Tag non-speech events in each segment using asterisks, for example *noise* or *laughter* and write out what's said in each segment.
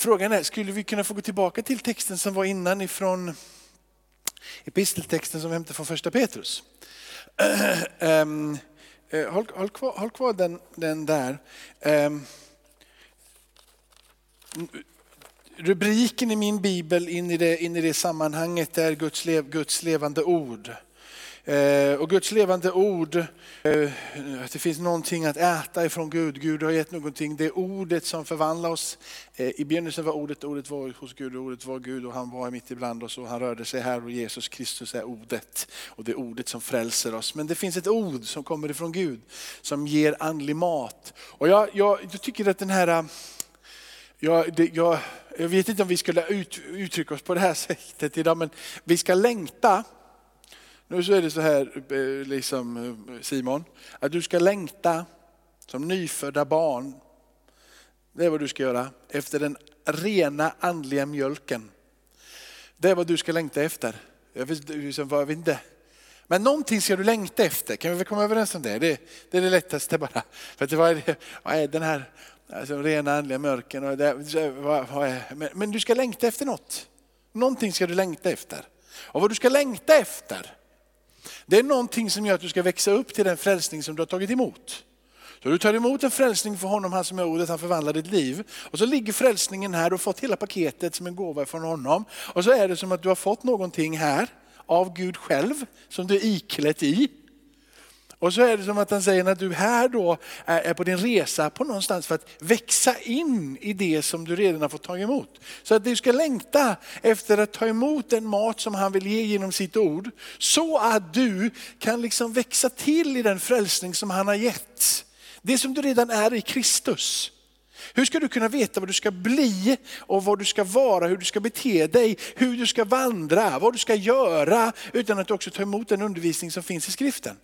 frågan är, skulle vi kunna få gå tillbaka till texten som var innan ifrån episteltexten som vi hämtade från första Petrus. Um, *clears throat* håll, håll, kvar, håll kvar den, den där. Um, rubriken i min bibel in i det, in i det sammanhanget är Guds, lev, Guds levande ord. Eh, och Guds levande ord, eh, att det finns någonting att äta ifrån Gud. Gud har gett någonting. Det är ordet som förvandlar oss. Eh, I begynnelsen var ordet, ordet var hos Gud, ordet var Gud och han var mitt ibland oss och han rörde sig här och Jesus Kristus är ordet. Och det är ordet som frälser oss. Men det finns ett ord som kommer ifrån Gud som ger andlig mat. Och jag, jag, jag tycker att den här jag, det, jag, jag, vet inte om vi skulle ut, uttrycka oss på det här *laughs* sättet idag, men vi ska längta nu så är det så här eh, liksom, eh, Simon, att du ska längta som nyfödda barn. Det är vad du ska göra, efter den rena andliga mjölken. Det är vad du ska längta efter. Jag vet, liksom, jag vet inte. Men någonting ska du längta efter, kan vi väl komma överens om det? Det, det är det lättaste bara. För att det var, vad är den här alltså, rena andliga mörken? Och det, vad, vad är, men, men du ska längta efter något. Någonting ska du längta efter. Och vad du ska längta efter, det är någonting som gör att du ska växa upp till den frälsning som du har tagit emot. Så du tar emot en frälsning för honom, han som är ordet, han förvandlar ditt liv. Och så ligger frälsningen här, du har fått hela paketet som en gåva från honom. Och så är det som att du har fått någonting här av Gud själv som du är iklätt i. Och så är det som att han säger att du här då är på din resa på någonstans för att växa in i det som du redan har fått ta emot. Så att du ska längta efter att ta emot den mat som han vill ge genom sitt ord. Så att du kan liksom växa till i den frälsning som han har gett. Det som du redan är i Kristus. Hur ska du kunna veta vad du ska bli och vad du ska vara, hur du ska bete dig, hur du ska vandra, vad du ska göra utan att också ta emot den undervisning som finns i skriften?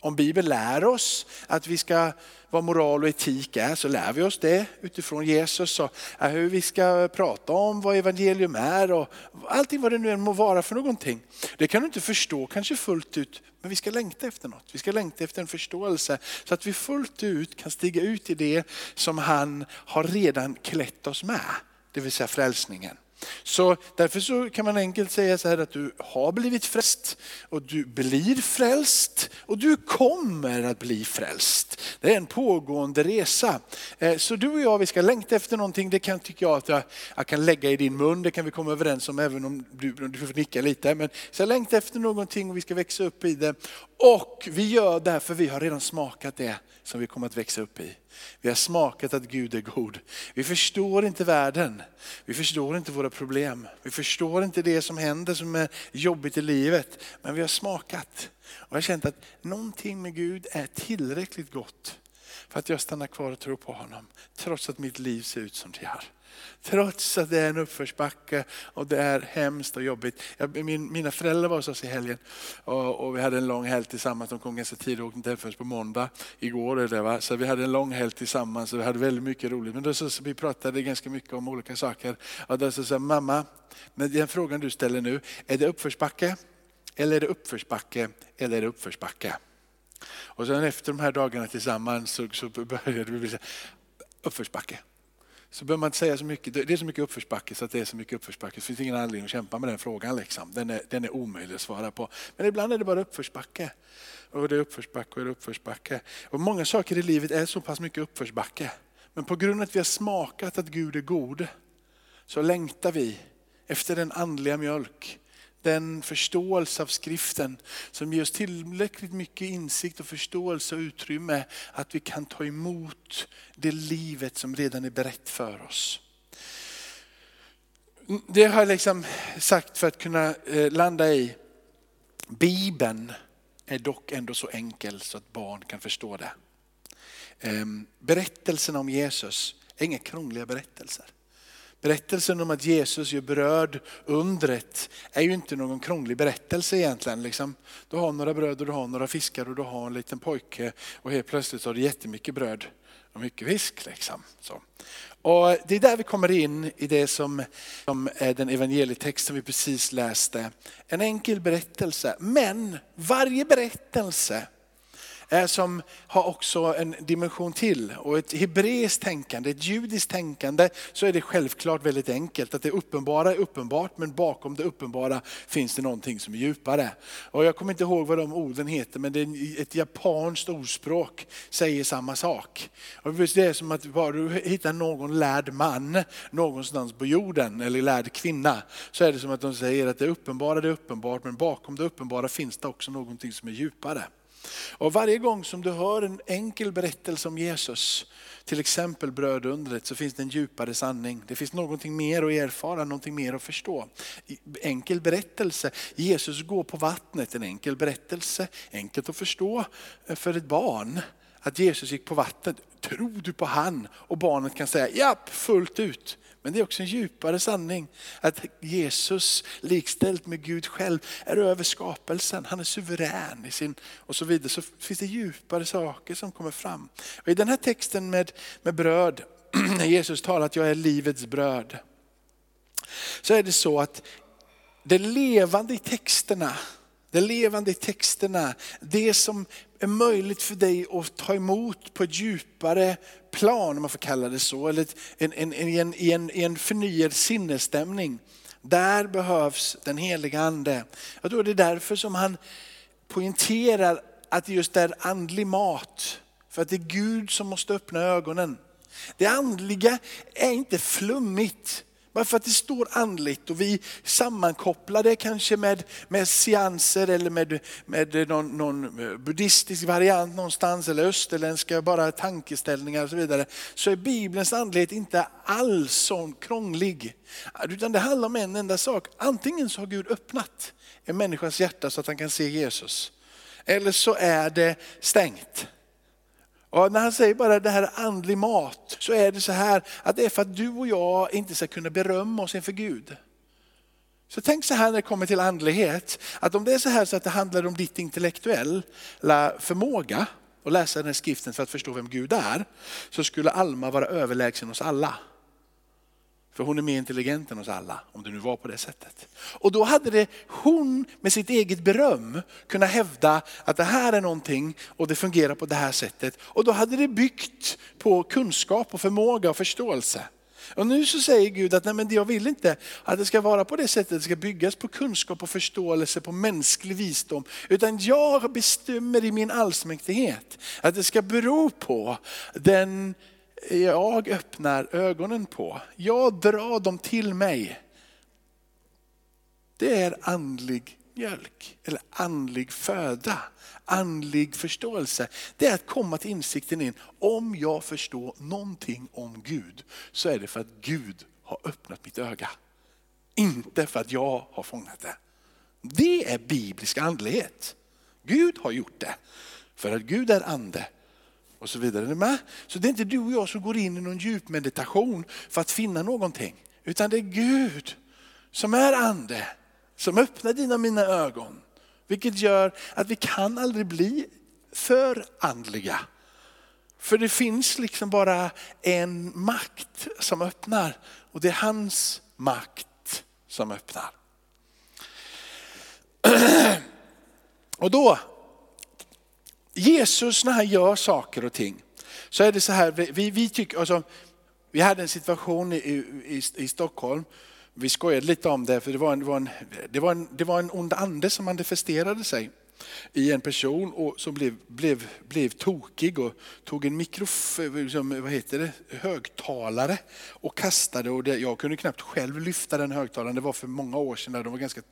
Om Bibeln lär oss att vi ska, vad moral och etik är, så lär vi oss det utifrån Jesus. Och äh, hur vi ska prata om vad evangelium är och allting vad det nu än må vara för någonting. Det kan du inte förstå kanske fullt ut, men vi ska längta efter något. Vi ska längta efter en förståelse så att vi fullt ut kan stiga ut i det som han har redan klätt oss med, det vill säga frälsningen. Så därför så kan man enkelt säga så här att du har blivit frälst och du blir frälst och du kommer att bli frälst. Det är en pågående resa. Eh, så du och jag, vi ska längta efter någonting, det kan tycker jag att jag, jag kan lägga i din mun, det kan vi komma överens om även om du, du får nicka lite. Men så längta efter någonting och vi ska växa upp i det. Och vi gör det här för vi har redan smakat det som vi kommer att växa upp i. Vi har smakat att Gud är god. Vi förstår inte världen. Vi förstår inte våra problem. Vi förstår inte det som händer som är jobbigt i livet. Men vi har smakat. Och jag har känt att någonting med Gud är tillräckligt gott för att jag stannar kvar och tror på honom. Trots att mitt liv ser ut som det gör. Trots att det är en uppförsbacke och det är hemskt och jobbigt. Jag, min, mina föräldrar var hos oss i helgen och, och, vi hade en lång helg tillsammans. De kom ganska tidigt och åkte inte hem förrän på måndag igår. Det var. Så vi hade en lång helg tillsammans och vi hade väldigt mycket roligt. Men då så, så vi pratade ganska mycket om olika saker. Och då så sa mamma, men den frågan du ställer nu, är det uppförsbacke? Eller är det uppförsbacke? Eller är det uppförsbacke? Och sen efter de här dagarna tillsammans så, så började vi bli så uppförsbacke så behöver man inte säga så mycket. Det är så mycket uppförsbacke så att det är så mycket uppförsbacke. Det finns ingen anledning att kämpa med den frågan. Liksom. Den, är, den är omöjlig att svara på. Men ibland är det bara uppförsbacke. Och det är uppförsbacke och det är uppförsbacke. Och många saker i livet är så pass mycket uppförsbacke. Men på grund av att vi har smakat att Gud är god så längtar vi efter den andliga mjölk den förståelse av skriften som ger oss tillräckligt mycket insikt och förståelse och utrymme att vi kan ta emot det livet som redan är berett för oss. Det har jag liksom sagt för att kunna eh, landa i. Bibeln är dock ändå så enkel så att barn kan förstå det. Ehm, berättelserna om Jesus är inga krångliga berättelser. Berättelsen om att Jesus gör bröd undret är ju inte någon krånglig berättelse egentligen. Liksom, du har några bröd och du har några fiskar och du har en liten pojke och helt plötsligt har du jättemycket bröd och mycket fisk. Liksom. Så. Och det är där vi kommer in i det som, som är den evangelietext som vi precis läste. En enkel berättelse, men varje berättelse Eh, som har också en dimension till. Och ett hebreiskt tänkande, ett judiskt tänkande, så är det självklart väldigt enkelt. Att det uppenbara är uppenbart, men bakom det uppenbara finns det någonting som är djupare. Och jag kommer inte ihåg vad de orden heter, men det är ett japanskt ordspråk säger samma sak. Och det är som att bara du hittar någon lärd man någonstans på jorden, eller lärd kvinna, så är det som att de säger att det uppenbara det är uppenbart, men bakom det uppenbara finns det också någonting som är djupare. Och varje gång som du hör en enkel berättelse om Jesus, till exempel brödundret, så finns det en djupare sanning. Det finns någonting mer att erfara, någonting mer att förstå. Enkel berättelse, Jesus går på vattnet, en enkel berättelse, enkelt att förstå eh, för ett barn. Att Jesus gick på vattnet, tror du på han? Och barnet kan säga japp, fullt ut. Men det är också en djupare sanning att Jesus likställt med Gud själv är över skapelsen. Han är suverän i sin och så vidare. Så finns det djupare saker som kommer fram. Och I den här texten med, med bröd, *clears throat* när Jesus talar att jag är livets bröd. Så är det så att det levande i texterna det levande i texterna, det som är möjligt för dig att ta emot på ett djupare plan, om man får kalla det så, eller en, en, en, en, en förnyad sinnesstämning. Där behövs den heliga ande. Jag tror det är därför som han poängterar att just det är andlig mat. För att det är Gud som måste öppna ögonen. Det andliga är inte flummigt. Bara för att det står andligt och vi sammankopplar det kanske med, med seanser eller med, med någon, någon eh, buddhistisk variant någonstans eller österländska bara tankeställningar och så vidare. Så är Bibelns andlighet inte alls så krånglig. Eh, utan det handlar om en enda sak. Antingen så har Gud öppnat en människas hjärta så att han kan se Jesus. Eller så är det stängt. Och när han säger bara det här andlig mat så är det så här att det är för att du och jag inte ska kunna berömma oss inför Gud. Så tänk så här när det kommer till andlighet, att om det är så här så att det handlar om ditt intellektuella förmåga att läsa den här skriften för att förstå vem Gud är, så skulle Alma vara överlägsen oss alla. För hon är mer intelligent än oss alla, om det nu var på det sättet. Och då hade det hon med sitt eget beröm kunnat hävda att det här är någonting och det fungerar på det här sättet. Och då hade det byggt på kunskap och förmåga och förståelse. Och nu så säger Gud att nej men jag vill inte att det ska vara på det sättet, det ska byggas på kunskap och förståelse, på mänsklig visdom. Utan jag bestämmer i min allsmäktighet att det ska bero på den jag öppnar ögonen på. Jag drar dem till mig. Det är andlig mjölk eller andlig föda, andlig förståelse. Det är att komma till insikten in, om jag förstår någonting om Gud så är det för att Gud har öppnat mitt öga. Inte för att jag har fångat det. Det är biblisk andlighet. Gud har gjort det. För att Gud är ande och så vidare. Med? Så det är inte du och jag som går in i någon djup meditation för att finna någonting. Utan det är Gud som är ande, som öppnar dina och mina ögon. Vilket gör att vi kan aldrig bli för andliga. För det finns liksom bara en makt som öppnar och det är hans makt som öppnar. *clears throat* Och då Jesus när han gör saker och ting, så är det så här, vi, vi, tycker, alltså, vi hade en situation i, i, i Stockholm, vi skojade lite om det, för det var en, det var en, det var en, det var en ond ande som manifesterade sig i en person och som blev, blev, blev tokig och tog en mikrof, liksom, vad heter det, högtalare och kastade. Och det, jag kunde knappt själv lyfta den högtalaren, det var för många år sedan, de var ganska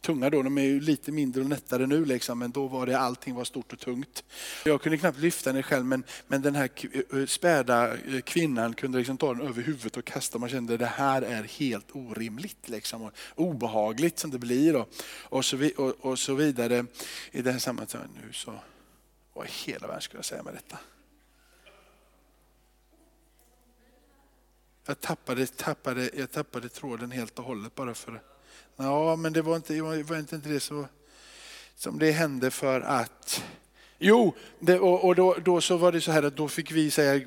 tunga då. De är ju lite mindre och nättare nu liksom, men då var det allting var stort och tungt. Jag kunde knappt lyfta den själv men, men den här eh, späda eh, kvinnan kunde liksom ta den över huvudet och kasta. Man kände att det här är helt orimligt liksom, och obehagligt som det blir. Och, och, så, och, och så vidare. I det här sammanhanget, nu så, vad i hela världen skulle jag säga med detta? Jag tappade, tappade, jag tappade tråden helt och hållet bara för Ja, men det var inte, det var inte det så, som det hände för att Jo, det, och, och då, då, så var det så här att då fick vi säga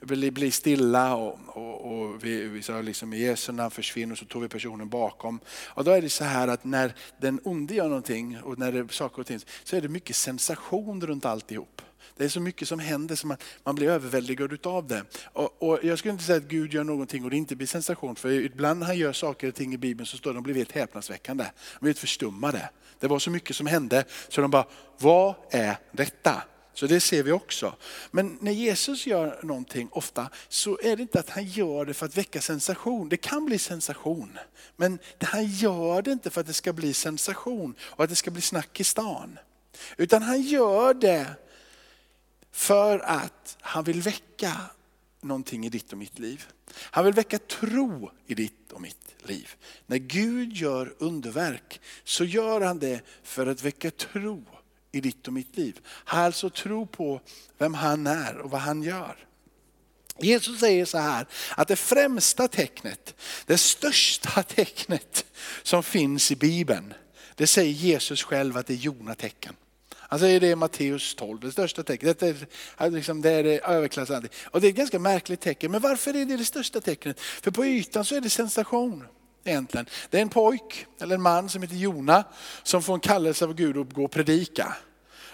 bli, bli stilla och, och, och vi, vi, sa liksom i Jesu namn försvinn och så tog vi personen bakom. Och då är det så här att när den onde gör någonting och när det är saker och ting så är det mycket sensation runt alltihop. Det är så mycket som händer så man, man blir överväldigad av det. Och, och, jag skulle inte säga att Gud gör någonting och det inte blir sensation. För ibland när han gör saker och ting i Bibeln så står de blir helt häpnadsväckande. De blir helt förstummade. Det var så mycket som hände så de bara, vad är detta? Så det ser vi också. Men när Jesus gör någonting ofta så är det inte att han gör det för att väcka sensation. Det kan bli sensation. Men han gör det inte för att det ska bli sensation och att det ska bli snack i stan. Utan han gör det för att han vill väcka någonting i ditt och mitt liv. Han vill väcka tro i ditt och mitt liv. När Gud gör underverk så gör han det för att väcka tro i ditt och mitt liv. Han Alltså tro på vem han är och vad han gör. Jesus säger så här att det främsta tecknet, det största *laughs* tecknet som finns i Bibeln, det säger Jesus själv att det är Jonatecken. Han säger det i Matteus 12, det största tecknet. Det är, liksom, det är det överklassande. Och det är ett ganska märkligt tecken. Men varför är det det största tecknet? För på ytan så är det sensation. Egentligen. Det är en pojk, eller en man som heter Jona, som får en kallelse av Gud att gå och predika.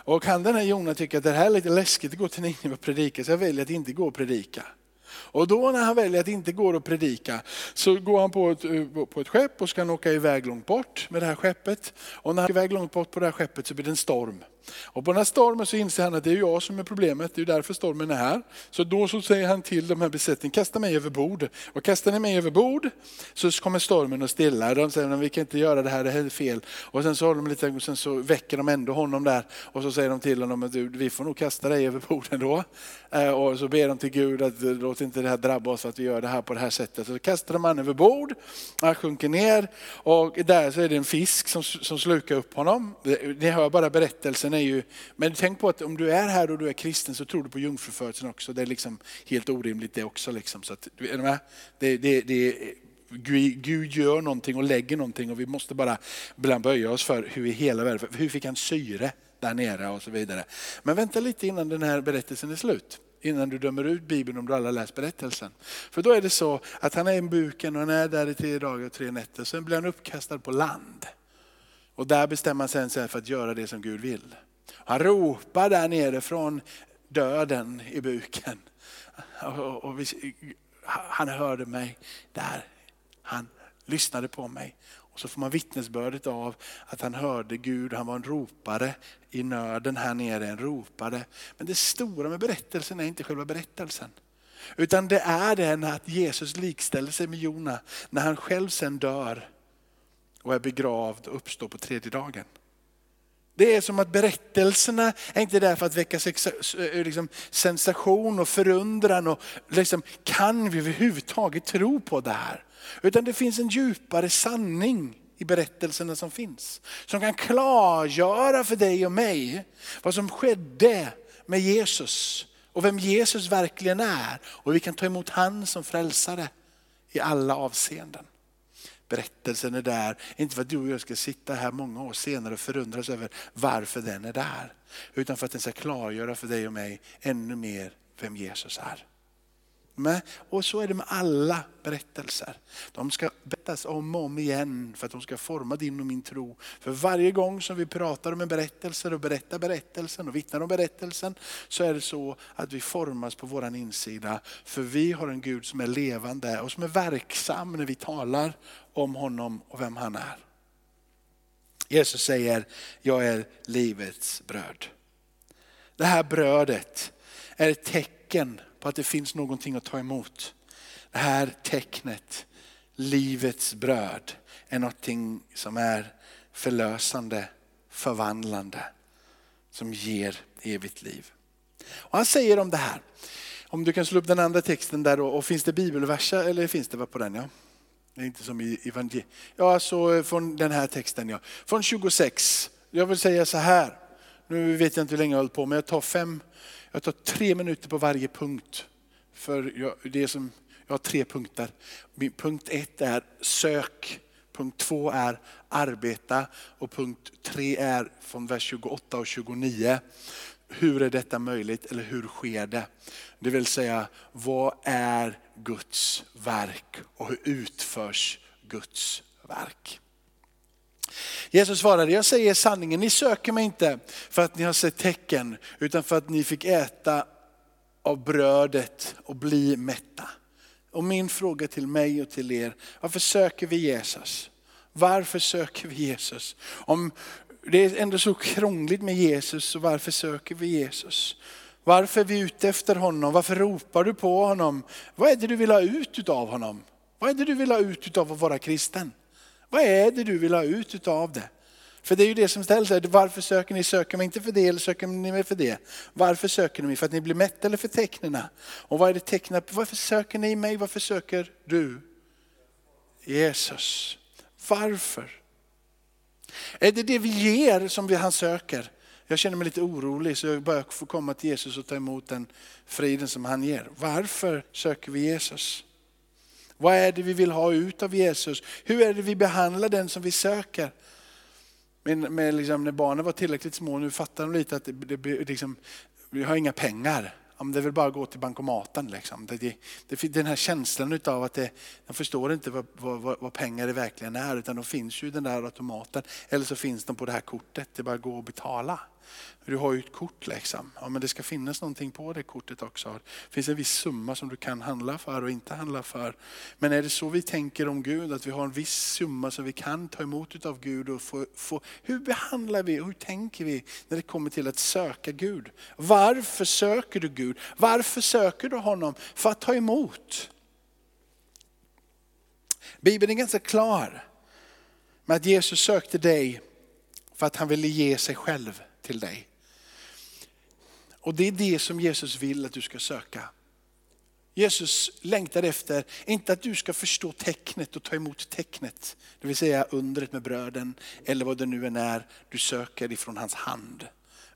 Och han den här Jona tycker att det här är lite läskigt att gå till Nineve och predika, så jag väljer att inte gå och predika. Och då när han väljer att inte gå och predika så går han på ett, eh, på ett skepp och ska åka iväg långt bort med det här skeppet. Och när han är iväg långt bort på det här skeppet så blir det en storm. Och på den här stormen så inser han att det är jag som är problemet, det är därför stormen är här. Så då så säger han till de här besättningen, kasta mig över bord. Och kastar ni mig över bord så kommer stormen att stilla. De säger, vi kan inte göra det här, det här är fel. Och sen så, håller de lite, och sen så väcker de ändå honom där och så säger de till honom att vi får nog kasta dig över bord ändå. Eh, och så ber de till Gud att låt inte det här drabba oss för att vi gör det här på det här sättet. Så kastar de han över bord, han sjunker ner och där så är det en fisk som, som slukar upp honom. Ni hör bara berättelsen är ju, men tänk på att om du är här och du är kristen så tror du på jungfrufödseln också. Det är liksom helt orimligt det också. Liksom. Så att, det, det, det, Gud gör någonting och lägger någonting och vi måste bara ibland böja oss för hur i hela världen, hur fick han syre där nere och så vidare. Men vänta lite innan den här berättelsen är slut innan du dömer ut Bibeln om du aldrig läst berättelsen. För då är det så att han är i buken och han är där i tre dagar och tre nätter. Sen blir han uppkastad på land. Och där bestämmer han sig för att göra det som Gud vill. Han ropar där nere från döden i buken. Och, och vi, han hörde mig där. Han lyssnade på mig. Och så får man vittnesbördet av att han hörde Gud, han var en ropare i nöden här nere, en ropare. Men det stora med berättelsen är inte själva berättelsen. Utan det är den att Jesus likställer sig med Jona när han själv sen dör och är begravd och uppstår på tredje dagen. Det är som att berättelserna är inte där för att väcka eh, liksom, sensation och förundran. Och liksom, kan vi överhuvudtaget tro på det här? Utan det finns en djupare sanning i berättelserna som finns. Som kan klargöra för dig och mig vad som skedde med Jesus. Och vem Jesus verkligen är. Och vi kan ta emot han som frälsare i alla avseenden berättelsen är där. Inte för att du och jag ska sitta här många år senare och förundras över varför den är där. Utan för att den ska klargöra för dig och mig ännu mer vem Jesus är. Med. Och så är det med alla berättelser. De ska berättas om och om igen för att de ska forma din och min tro. För varje gång som vi pratar om en berättelse och berättar berättelsen och vittnar om berättelsen så är det så att vi formas på våran insida. För vi har en Gud som är levande och som är verksam när vi talar om honom och vem han är. Jesus säger, jag är livets bröd. Det här brödet är ett tecken på att det finns någonting att ta emot. Det här tecknet, livets bröd, är någonting som är förlösande, förvandlande, som ger evigt liv. Och han säger om det här, om du kan slå upp den andra texten där och, och finns det bibelverser eller finns det på den? Ja? Det är inte som i evangeliet. Ja, så eh, från den här texten ja. Från 26. Jag vill säga så här. Nu vet jag inte hur länge jag har hållit på, men jag tar fem jag tar tre minuter på varje punkt. För jag, det som, jag har tre punkter. punkt ett är sök. Punkt två är arbeta och punkt tre är från vers 28 och 29. hur är detta möjligt eller hur sker det? Det vill säga, vad är Guds verk och hur utförs Guds verk? Jesus svarade, jag säger sanningen, ni söker mig inte för att ni har sett tecken, utan för att ni fick äta av brödet och bli mätta. Och min fråga till mig och till er, varför söker vi Jesus? Varför söker vi Jesus? Om det är ändå så krångligt med Jesus, så varför söker vi Jesus? Varför är vi ute efter honom? Varför ropar du på honom? Vad är det du vill ha ut av honom? Vad är det du vill ha ut av att vara kristen? Vad är det du vill ha ut av det? För det är ju det som ställs här. Varför söker ni? Söker ni inte för det eller söker ni mig för det? Varför söker ni mig? För att ni blir mätta eller för tecknena? Och vad är det tecknat på? Varför söker ni mig? Varför söker du Jesus? Varför? Är det det vi ger som vi, han söker? Jag känner mig lite orolig så jag börjar få komma till Jesus och ta emot den friden som han ger. Varför söker vi Jesus? Vad är det vi vill ha ut av Jesus? Hur är det vi behandlar den som vi söker? Men, med liksom, när barnen var tillräckligt små, nu fattar de lite att det, det, liksom, vi har inga pengar. Ja, det är väl bara att gå till bankomaten. Liksom. Det, det, det, den här känslan av att det, de förstår inte vad, vad, vad pengar det verkligen är, utan de finns ju i den där automaten. Eller så finns de på det här kortet, det är bara att gå och betala. Du har ju ett kort liksom. Ja, men det ska finnas någonting på det kortet också. Det finns en viss summa som du kan handla för och inte handla för. Men är det så vi tänker om Gud, att vi har en viss summa som vi kan ta emot av Gud och få, få, hur behandlar vi och hur tänker vi när det kommer till att söka Gud? Varför söker du Gud? Varför söker du honom? För att ta emot. Bibeln är ganska klar med att Jesus sökte dig för att han ville ge sig själv till dig. Och det är det som Jesus vill att du ska söka. Jesus längtar efter, inte att du ska förstå tecknet och ta emot tecknet, det vill säga undret med bröden eller vad det nu än är du söker ifrån hans hand.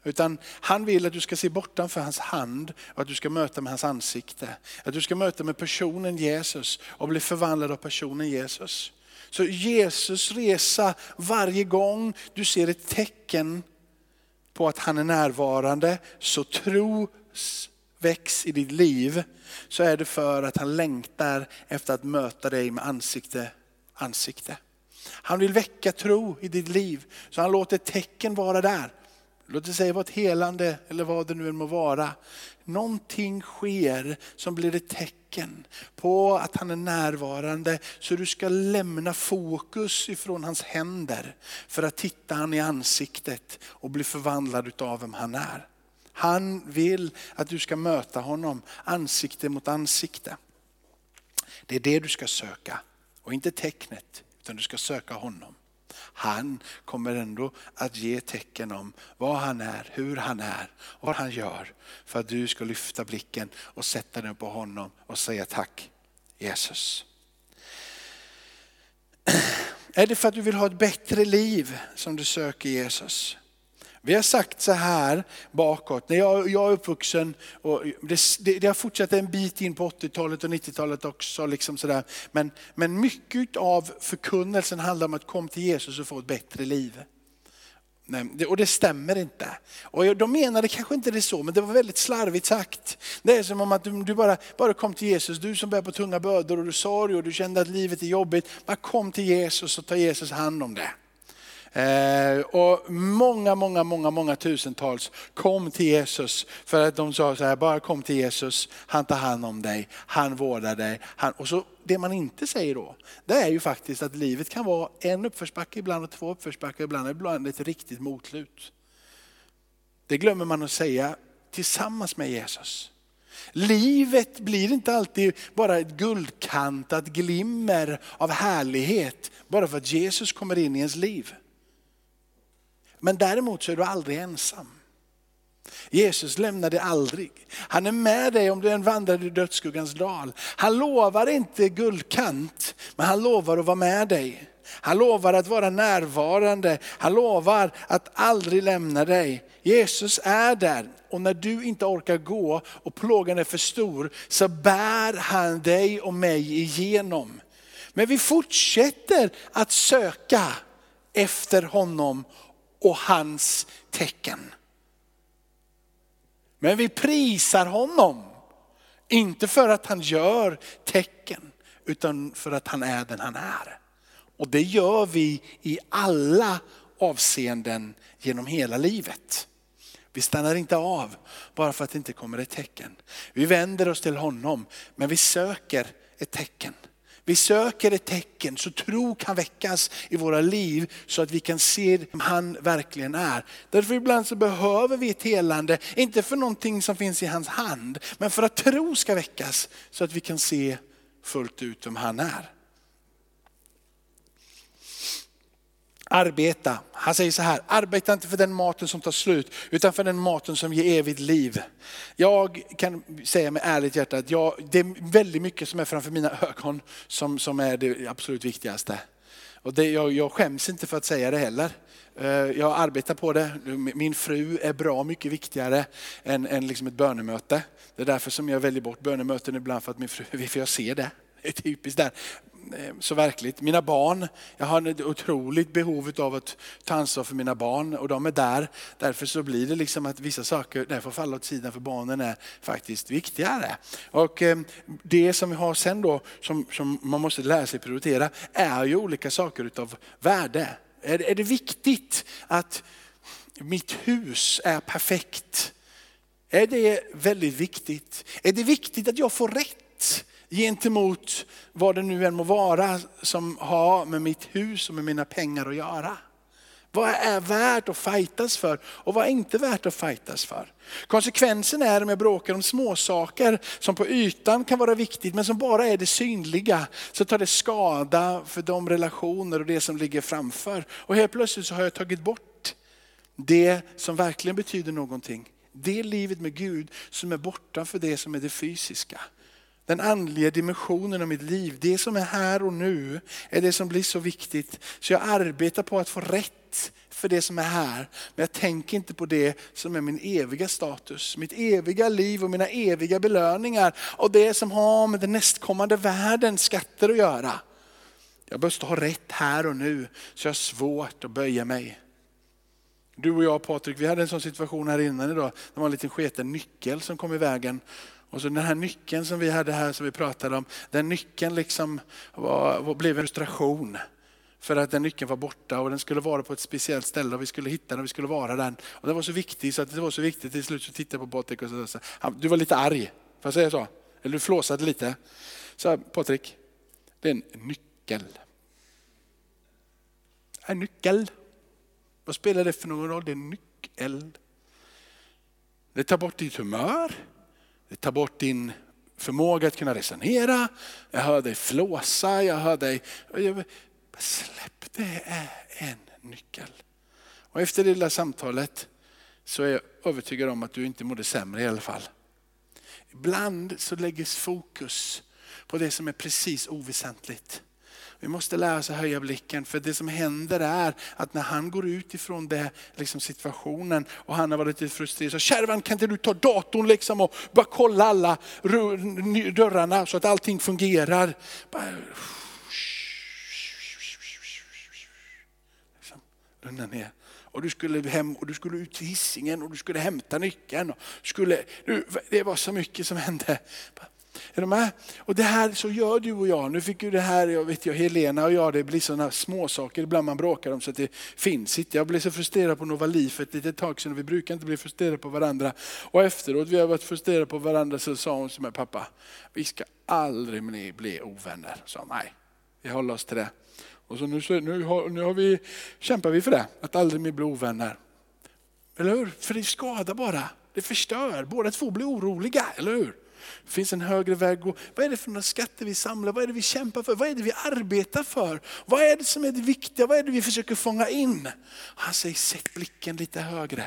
Utan han vill att du ska se bortanför hans hand och att du ska möta med hans ansikte. Att du ska möta med personen Jesus och bli förvandlad av personen Jesus. Så Jesus resa varje gång du ser ett tecken på att han är närvarande, så tro väcks i ditt liv, så är det för att han längtar efter att möta dig med ansikte, ansikte. Han vill väcka tro i ditt liv, så han låter tecken vara där. Låt det säga vara ett helande eller vad det nu än må vara. Någonting sker som blir ett tecken på att han är närvarande. Så du ska lämna fokus ifrån hans händer för att titta han i ansiktet och bli förvandlad av vem han är. Han vill att du ska möta honom ansikte mot ansikte. Det är det du ska söka och inte tecknet utan du ska söka honom. Han kommer ändå att ge tecken om vad han är, hur han är och vad han gör. För att du ska lyfta blicken och sätta den på honom och säga tack Jesus. *clears throat* Är det för att du vill ha ett bättre liv som du söker Jesus? Vi har sagt så här bakåt, när jag, jag är uppvuxen, och det, det, det har fortsatt en bit in på 80-talet och 90-talet också. Liksom sådär. Men, men mycket av förkunnelsen handlar om att komma till Jesus och få ett bättre liv. Nej, och det stämmer inte. Och de menade kanske inte det så, men det var väldigt slarvigt sagt. Det är som om att du, bara, bara kom till Jesus, du som bär på tunga bördor och du sorg och du kände att livet är jobbigt. Bara kom till Jesus och ta Jesus hand om det. Eh, och många, många, många, många tusentals kom till Jesus för att de sa så här, bara kom till Jesus, han tar hand om dig, han vårdar dig. Han, och så det man inte säger då, det är ju faktiskt att livet kan vara en uppförsbacke ibland och två uppförsbackar ibland, ibland ett riktigt motlut. Det glömmer man att säga tillsammans med Jesus. Livet blir inte alltid bara ett guldkantat glimmer av härlighet bara för att Jesus kommer in i ens liv. Men däremot så är du aldrig ensam. Jesus lämnar dig aldrig. Han är med dig om du än vandrar i dödsskuggans dal. Han lovar inte guldkant, men han lovar att vara med dig. Han lovar att vara närvarande. Han lovar att aldrig lämna dig. Jesus är där och när du inte orkar gå och plågan är för stor så bär han dig och mig igenom. Men vi fortsätter att söka efter honom och hans tecken. Men vi prisar honom. Inte för att han gör tecken, utan för att han är den han är. Och det gör vi i alla avseenden genom hela livet. Vi stannar inte av bara för att det inte kommer ett tecken. Vi vänder oss till honom, men vi söker ett tecken. Vi söker ett tecken så tro kan väckas i våra liv så att vi kan se vem han verkligen är. Därför ibland så behöver vi ett helande, inte för någonting som finns i hans hand, men för att tro ska väckas så att vi kan se fullt ut vem han är. Arbeta. Han säger så här, arbeta inte för den maten som tar slut, utan för den maten som ger evigt liv. Jag kan säga med ärligt hjärta att jag, det är väldigt mycket som är framför mina ögon som, som är det absolut viktigaste. Och det, jag, jag skäms inte för att säga det heller. Eh, jag arbetar på det. Min fru är bra mycket viktigare än, än liksom ett bönemöte. Det är därför som jag väljer bort bönemöten ibland för att min fru, *laughs* för jag ser det. Det är typiskt där. Eh, så verkligt. Mina barn, jag har ett otroligt behov av att ta ansvar för mina barn och de är där. Därför så blir det liksom att vissa saker där får falla åt sidan för barnen är faktiskt viktigare. Och eh, det som vi har sen då, som, som man måste lära sig prioritera, är ju olika saker utav värde. Är, är det viktigt att mitt hus är perfekt? Är det väldigt viktigt? Är det viktigt att jag får rätt? Gentemot vad det nu än må vara som har med mitt hus och med mina pengar att göra. Vad är värt att fightas för och vad är inte värt att fightas för? Konsekvensen är om jag bråkar om småsaker som på ytan kan vara viktigt men som bara är det synliga. Så tar det skada för de relationer och det som ligger framför. Och helt plötsligt så har jag tagit bort det som verkligen betyder någonting. Det livet med Gud som är borta för det som är det fysiska. Den andliga dimensionen av mitt liv, det som är här och nu, är det som blir så viktigt. Så jag arbetar på att få rätt för det som är här. Men jag tänker inte på det som är min eviga status, mitt eviga liv och mina eviga belöningar. Och det som har med den nästkommande världens skatter att göra. Jag måste ha rätt här och nu, så jag har svårt att böja mig. Du och jag Patrik, vi hade en sån situation här innan idag. Det var en liten sketen nyckel som kom i vägen. Och så den här nyckeln som vi hade här som vi pratade om, den nyckeln liksom var, var, blev en frustration. För att den nyckeln var borta och den skulle vara på ett speciellt ställe och vi skulle hitta den och vi skulle vara den. Och den var så viktig så att det var så viktigt till slut så tittade jag på Patrik och sa, du var lite arg, får jag säga så? Eller du flåsade lite. Så Patrik, det är en nyckel. En nyckel. Vad spelar det för någon roll? Det är en nyckel. Det tar bort ditt humör. Det tar bort din förmåga att kunna resonera. Jag hör dig flåsa, jag hör dig... Släpp, det är en nyckel. Och efter det lilla samtalet så är jag övertygad om att du inte mådde sämre i alla fall. Ibland så läggs fokus på det som är precis oväsentligt. Vi måste lära oss att höja blicken för det som händer är att när han går ut ifrån det, liksom situationen och han har varit lite frustrerad. Så kärvan kan inte du ta datorn liksom och bara kolla alla dörrarna så att allting fungerar. Bara, liksom, lugna ner. Och du skulle hem och du skulle ut till hissingen och du skulle hämta nyckeln. Och skulle, du, det var så mycket som hände. Är du med? Och det här så gör du och jag. Nu fick ju det här, jag vet jag, Helena och jag, det blir sådana småsaker ibland man bråkar om så att det finns inte. Jag blev så frustrerad på Novali för ett litet tag sedan och vi brukar inte bli frustrerade på varandra. Och efteråt, vi har varit frustrerade på varandra, så sa hon till mig, pappa, vi ska aldrig bli ovänner. Så nej, vi håller oss till det. Och så nu, nu, har, nu har vi, kämpar vi för det, att aldrig mer bli ovänner. Eller hur? För det skadar bara. Det förstör. Båda två blir oroliga, eller hur? Det finns en högre väg att gå. Vad är det för några skatter vi samlar? Vad är det vi kämpar för? Vad är det vi arbetar för? Vad är det som är det viktiga? Vad är det vi försöker fånga in? Han säger, sätt blicken lite högre.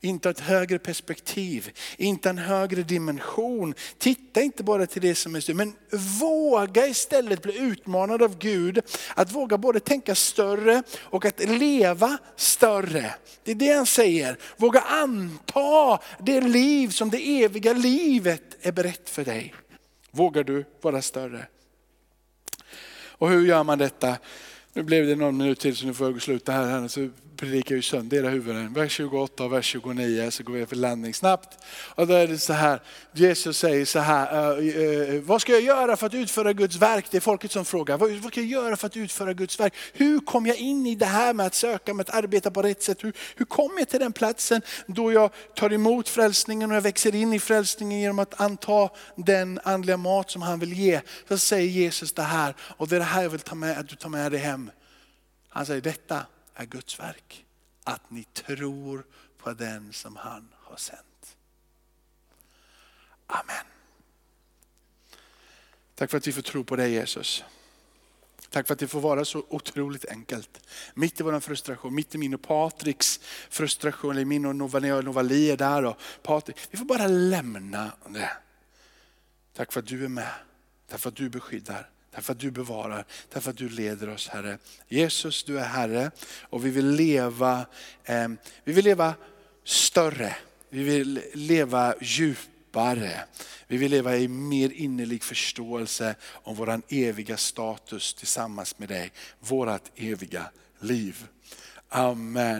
Inte ett högre perspektiv, inte en högre dimension. Titta inte bara till det som är större, men våga istället bli utmanad av Gud. Att våga både tänka större och att leva större. Det är det han säger. Våga anta det liv som det eviga livet är berättat rätt för dig. Vågar du vara större? Och hur gör man detta? Nu blev det någon minut till så nu får jag sluta här. Så predikar ju sönder era huvuden. Vers 28 och vers 29 så går vi för landning snabbt. Och då är det så här, Jesus säger så här, eh, eh, eh, vad ska jag göra för att utföra Guds verk? Det är folket som frågar, vad, vad ska jag göra för att utföra Guds verk? Hur kom jag in i det här med att söka, med att arbeta på rätt sätt? Hur, hur kom jag till den platsen då jag tar emot frälsningen och jag växer in i frälsningen genom att anta den andliga mat som han vill ge? Så säger Jesus det här, och det är det här jag vill ta med, att du tar med dig hem. Han säger detta är Guds verk. Att ni tror på den som han har sänt. Amen. Tack för att vi får tro på dig Jesus. Tack för att det får vara så otroligt enkelt. Mitt i vår frustration, mitt i min och Patriks frustration, eller min och Novali är där och Patrik. Vi får bara lämna det. Tack för att du är med. Tack för att du beskyddar. Därför att du bevarar, därför att du leder oss Herre. Jesus du är Herre och vi vill leva, eh, vi vill leva större, vi vill leva djupare. Vi vill leva i mer innerlig förståelse om vår eviga status tillsammans med dig, Vårt eviga liv. Amen.